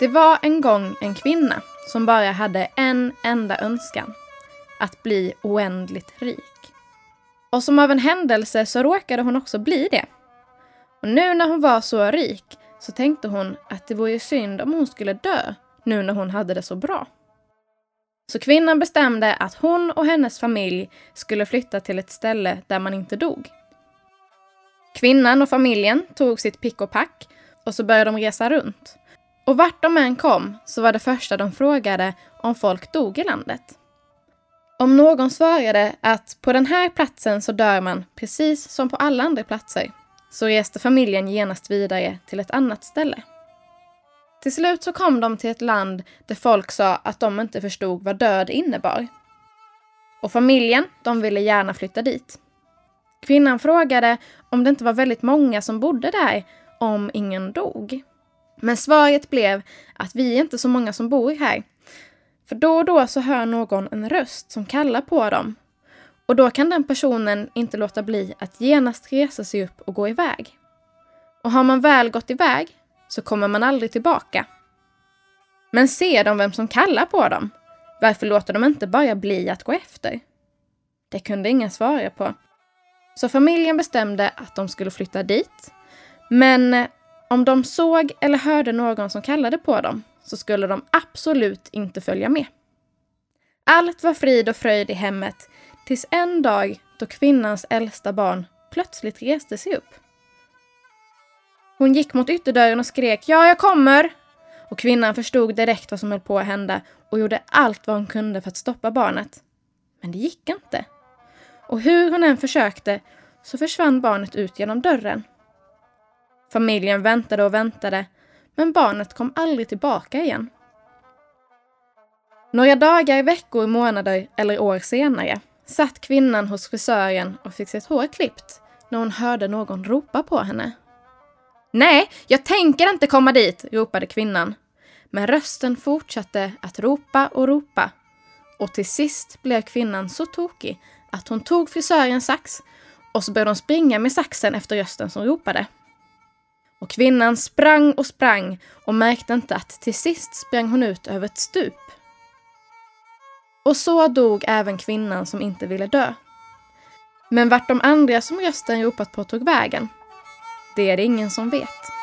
Det var en gång en kvinna som bara hade en enda önskan. Att bli oändligt rik. Och som av en händelse så råkade hon också bli det. Och nu när hon var så rik så tänkte hon att det vore synd om hon skulle dö nu när hon hade det så bra. Så kvinnan bestämde att hon och hennes familj skulle flytta till ett ställe där man inte dog. Kvinnan och familjen tog sitt pick och pack och så började de resa runt. Och vart de än kom så var det första de frågade om folk dog i landet. Om någon svarade att på den här platsen så dör man precis som på alla andra platser så reste familjen genast vidare till ett annat ställe. Till slut så kom de till ett land där folk sa att de inte förstod vad död innebar. Och familjen, de ville gärna flytta dit. Kvinnan frågade om det inte var väldigt många som bodde där om ingen dog. Men svaret blev att vi är inte så många som bor här. För då och då så hör någon en röst som kallar på dem. Och då kan den personen inte låta bli att genast resa sig upp och gå iväg. Och har man väl gått iväg så kommer man aldrig tillbaka. Men ser de vem som kallar på dem? Varför låter de inte bara bli att gå efter? Det kunde ingen svara på. Så familjen bestämde att de skulle flytta dit. Men eh, om de såg eller hörde någon som kallade på dem så skulle de absolut inte följa med. Allt var frid och fröjd i hemmet tills en dag då kvinnans äldsta barn plötsligt reste sig upp. Hon gick mot ytterdörren och skrek ”Ja, jag kommer!” och kvinnan förstod direkt vad som höll på att hända och gjorde allt vad hon kunde för att stoppa barnet. Men det gick inte. Och hur hon än försökte så försvann barnet ut genom dörren. Familjen väntade och väntade, men barnet kom aldrig tillbaka igen. Några dagar, veckor, månader eller år senare satt kvinnan hos frisören och fick sitt hår klippt när hon hörde någon ropa på henne. Nej, jag tänker inte komma dit, ropade kvinnan. Men rösten fortsatte att ropa och ropa. Och till sist blev kvinnan så tokig att hon tog frisörens sax och så började hon springa med saxen efter rösten som ropade. Och kvinnan sprang och sprang och märkte inte att till sist sprang hon ut över ett stup. Och så dog även kvinnan som inte ville dö. Men vart de andra som rösten ropat på tog vägen, det är det ingen som vet.